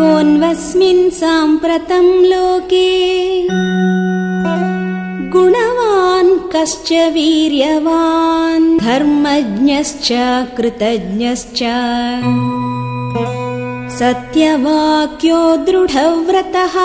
कोन्वस्मिन् साम्प्रतम् लोके गुणवान् कश्च वीर्यवान् धर्मज्ञश्च कृतज्ञश्च सत्यवाक्यो दृढव्रतः